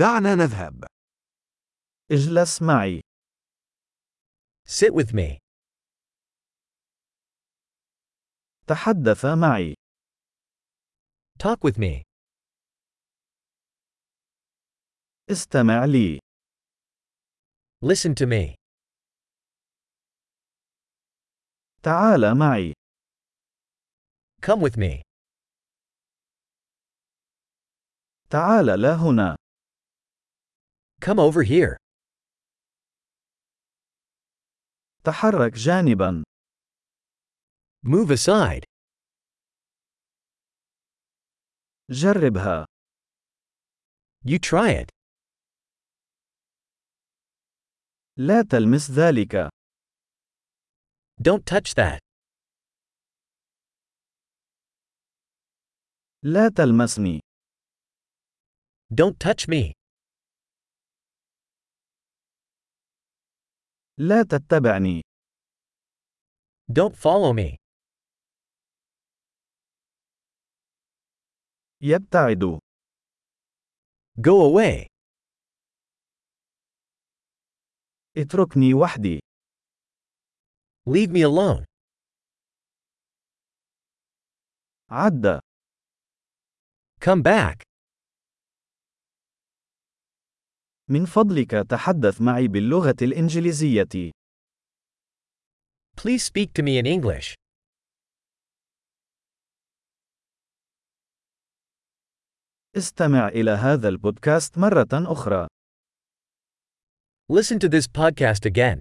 دعنا نذهب. اجلس معي. Sit with me. تحدث معي. Talk with me. استمع لي. Listen to me. تعال معي. Come with me. تعال لا هنا. Come over here. تحرك جانبا. Move aside. جربها. You try it. لا تلمس ذلك. Don't touch that. لا تلمسني. Don't touch me. لا تتبعني. Don't follow me. يبتعد. Go away. اتركني وحدي. Leave me alone. عد. Come back. من فضلك تحدث معي باللغة الإنجليزية. Please speak to me in English. استمع إلى هذا البودكاست مرة أخرى. Listen to this podcast again.